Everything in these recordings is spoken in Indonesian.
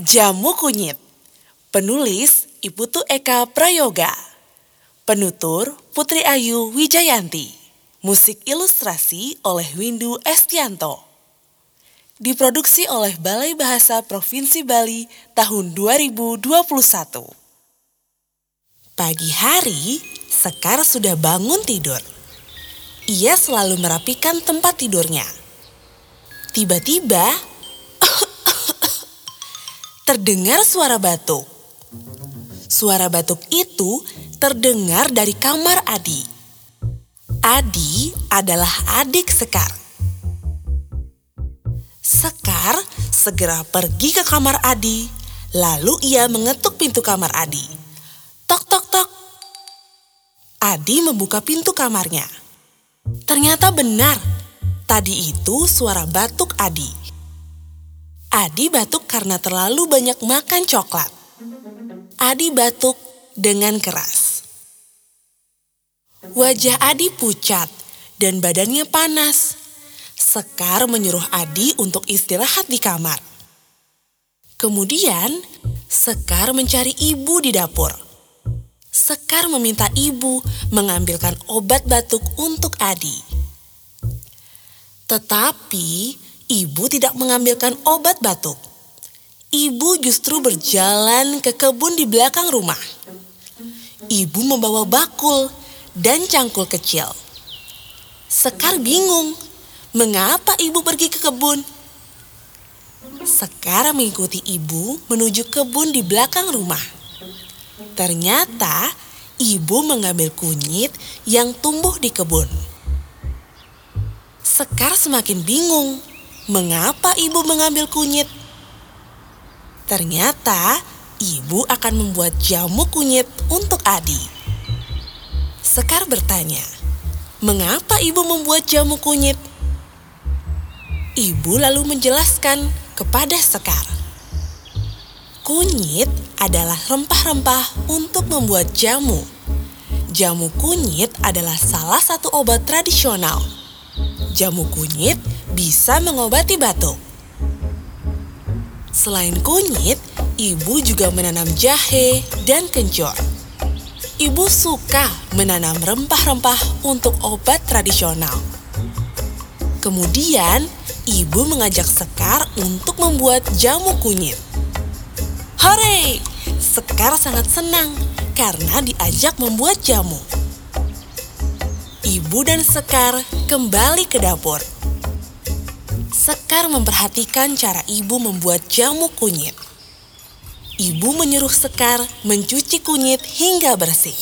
Jamu Kunyit. Penulis Ibu Tu Eka Prayoga. Penutur Putri Ayu Wijayanti. Musik ilustrasi oleh Windu Estianto. Diproduksi oleh Balai Bahasa Provinsi Bali tahun 2021 Pagi hari, Sekar sudah bangun tidur. Ia selalu merapikan tempat tidurnya. Tiba-tiba, terdengar suara batuk. Suara batuk itu terdengar dari kamar Adi. Adi adalah adik Sekar. Sekar segera pergi ke kamar Adi, lalu ia mengetuk pintu kamar Adi. Tok tok tok. Adi membuka pintu kamarnya. Ternyata benar, tadi itu suara batuk Adi. Adi batuk karena terlalu banyak makan coklat. Adi batuk dengan keras. Wajah Adi pucat dan badannya panas. Sekar menyuruh Adi untuk istirahat di kamar. Kemudian, Sekar mencari ibu di dapur. Sekar meminta ibu mengambilkan obat batuk untuk Adi. Tetapi ibu tidak mengambilkan obat batuk. Ibu justru berjalan ke kebun di belakang rumah. Ibu membawa bakul dan cangkul kecil. Sekar bingung, mengapa ibu pergi ke kebun? Sekar mengikuti ibu menuju kebun di belakang rumah. Ternyata ibu mengambil kunyit yang tumbuh di kebun. Sekar semakin bingung Mengapa ibu mengambil kunyit? Ternyata ibu akan membuat jamu kunyit untuk Adi. Sekar bertanya, "Mengapa ibu membuat jamu kunyit?" Ibu lalu menjelaskan kepada Sekar. Kunyit adalah rempah-rempah untuk membuat jamu. Jamu kunyit adalah salah satu obat tradisional. Jamu kunyit bisa mengobati batuk. Selain kunyit, ibu juga menanam jahe dan kencur. Ibu suka menanam rempah-rempah untuk obat tradisional. Kemudian, ibu mengajak Sekar untuk membuat jamu kunyit. Hore! Sekar sangat senang karena diajak membuat jamu. Ibu dan Sekar kembali ke dapur. Sekar memperhatikan cara ibu membuat jamu kunyit. Ibu menyuruh Sekar mencuci kunyit hingga bersih.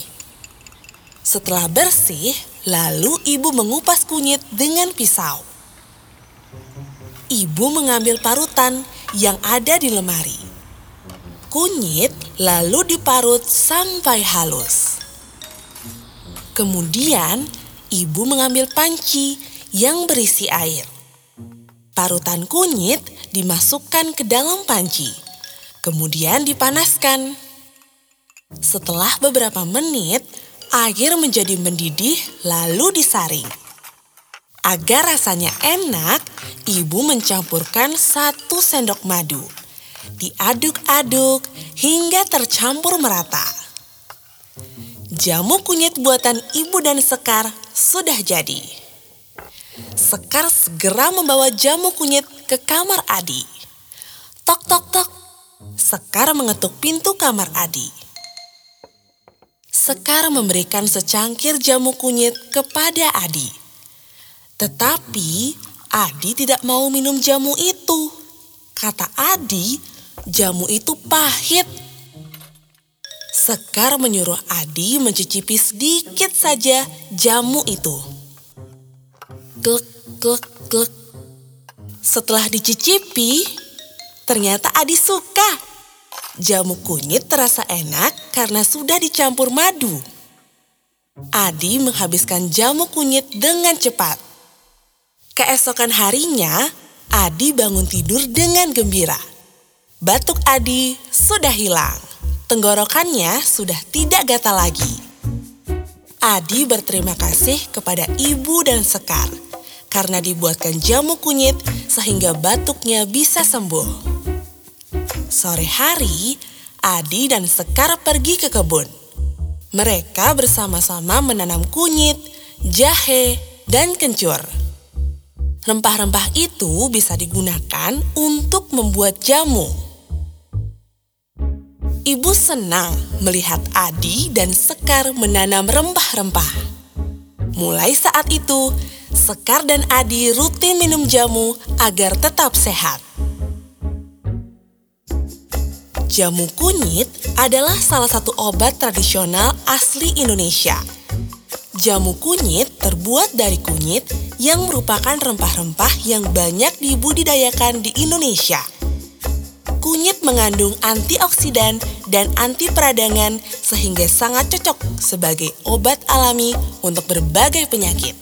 Setelah bersih, lalu ibu mengupas kunyit dengan pisau. Ibu mengambil parutan yang ada di lemari. Kunyit lalu diparut sampai halus. Kemudian, ibu mengambil panci yang berisi air. Parutan kunyit dimasukkan ke dalam panci, kemudian dipanaskan. Setelah beberapa menit, air menjadi mendidih lalu disaring. Agar rasanya enak, ibu mencampurkan satu sendok madu. Diaduk-aduk hingga tercampur merata. Jamu kunyit buatan ibu dan Sekar sudah jadi. Sekar segera membawa jamu kunyit ke kamar Adi. Tok tok tok. Sekar mengetuk pintu kamar Adi. Sekar memberikan secangkir jamu kunyit kepada Adi. Tetapi Adi tidak mau minum jamu itu. Kata Adi, jamu itu pahit. Sekar menyuruh Adi mencicipi sedikit saja jamu itu. Glek, glek, glek. Setelah dicicipi, ternyata Adi suka. Jamu kunyit terasa enak karena sudah dicampur madu. Adi menghabiskan jamu kunyit dengan cepat. Keesokan harinya, Adi bangun tidur dengan gembira. Batuk Adi sudah hilang. Tenggorokannya sudah tidak gatal lagi. Adi berterima kasih kepada ibu dan Sekar karena dibuatkan jamu kunyit sehingga batuknya bisa sembuh. Sore hari, Adi dan Sekar pergi ke kebun. Mereka bersama-sama menanam kunyit, jahe, dan kencur. Rempah-rempah itu bisa digunakan untuk membuat jamu. Ibu senang melihat Adi dan Sekar menanam rempah-rempah. Mulai saat itu, Sekar dan Adi rutin minum jamu agar tetap sehat. Jamu kunyit adalah salah satu obat tradisional asli Indonesia. Jamu kunyit terbuat dari kunyit yang merupakan rempah-rempah yang banyak dibudidayakan di Indonesia. Kunyit mengandung antioksidan dan anti peradangan sehingga sangat cocok sebagai obat alami untuk berbagai penyakit.